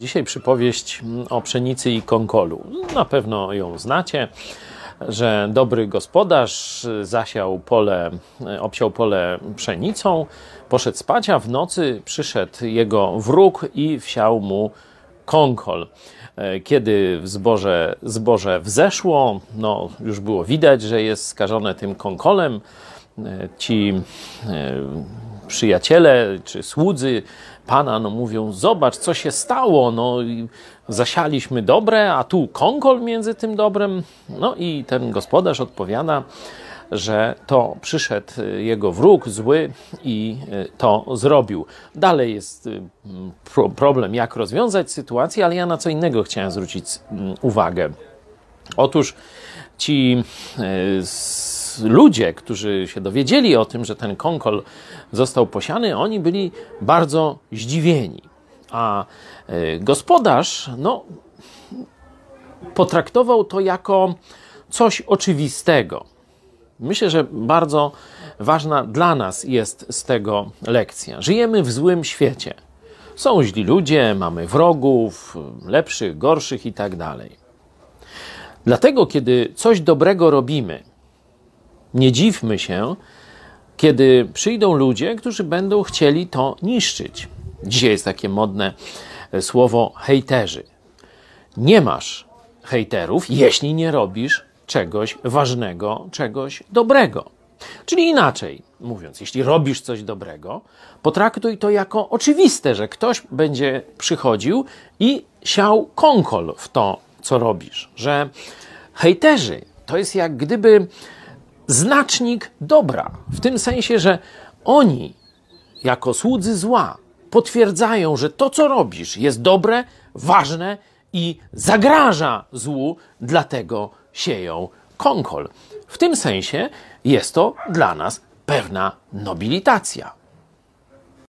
Dzisiaj przypowieść o pszenicy i konkolu. Na pewno ją znacie, że dobry gospodarz zasiał pole, obsiał pole pszenicą, poszedł spać, a w nocy przyszedł jego wróg i wsiał mu konkol. Kiedy zboże, zboże wzeszło, no już było widać, że jest skażone tym konkolem. Ci przyjaciele czy słudzy pana no mówią, zobacz, co się stało, no zasialiśmy dobre, a tu konkol między tym dobrem. No i ten gospodarz odpowiada, że to przyszedł jego wróg zły i to zrobił. Dalej jest problem, jak rozwiązać sytuację, ale ja na co innego chciałem zwrócić uwagę. Otóż ci ludzie, którzy się dowiedzieli o tym, że ten konkol został posiany, oni byli bardzo zdziwieni. A gospodarz, no, potraktował to jako coś oczywistego. Myślę, że bardzo ważna dla nas jest z tego lekcja. Żyjemy w złym świecie. Są źli ludzie, mamy wrogów, lepszych, gorszych i tak dalej. Dlatego, kiedy coś dobrego robimy, nie dziwmy się, kiedy przyjdą ludzie, którzy będą chcieli to niszczyć. Dzisiaj jest takie modne słowo hejterzy. Nie masz hejterów, jeśli nie robisz czegoś ważnego, czegoś dobrego. Czyli inaczej mówiąc, jeśli robisz coś dobrego, potraktuj to jako oczywiste, że ktoś będzie przychodził i siał konkol w to, co robisz. Że hejterzy to jest jak gdyby znacznik dobra, w tym sensie, że oni, jako słudzy zła, potwierdzają, że to, co robisz, jest dobre, ważne i zagraża złu, dlatego sieją konkol. W tym sensie jest to dla nas pewna nobilitacja.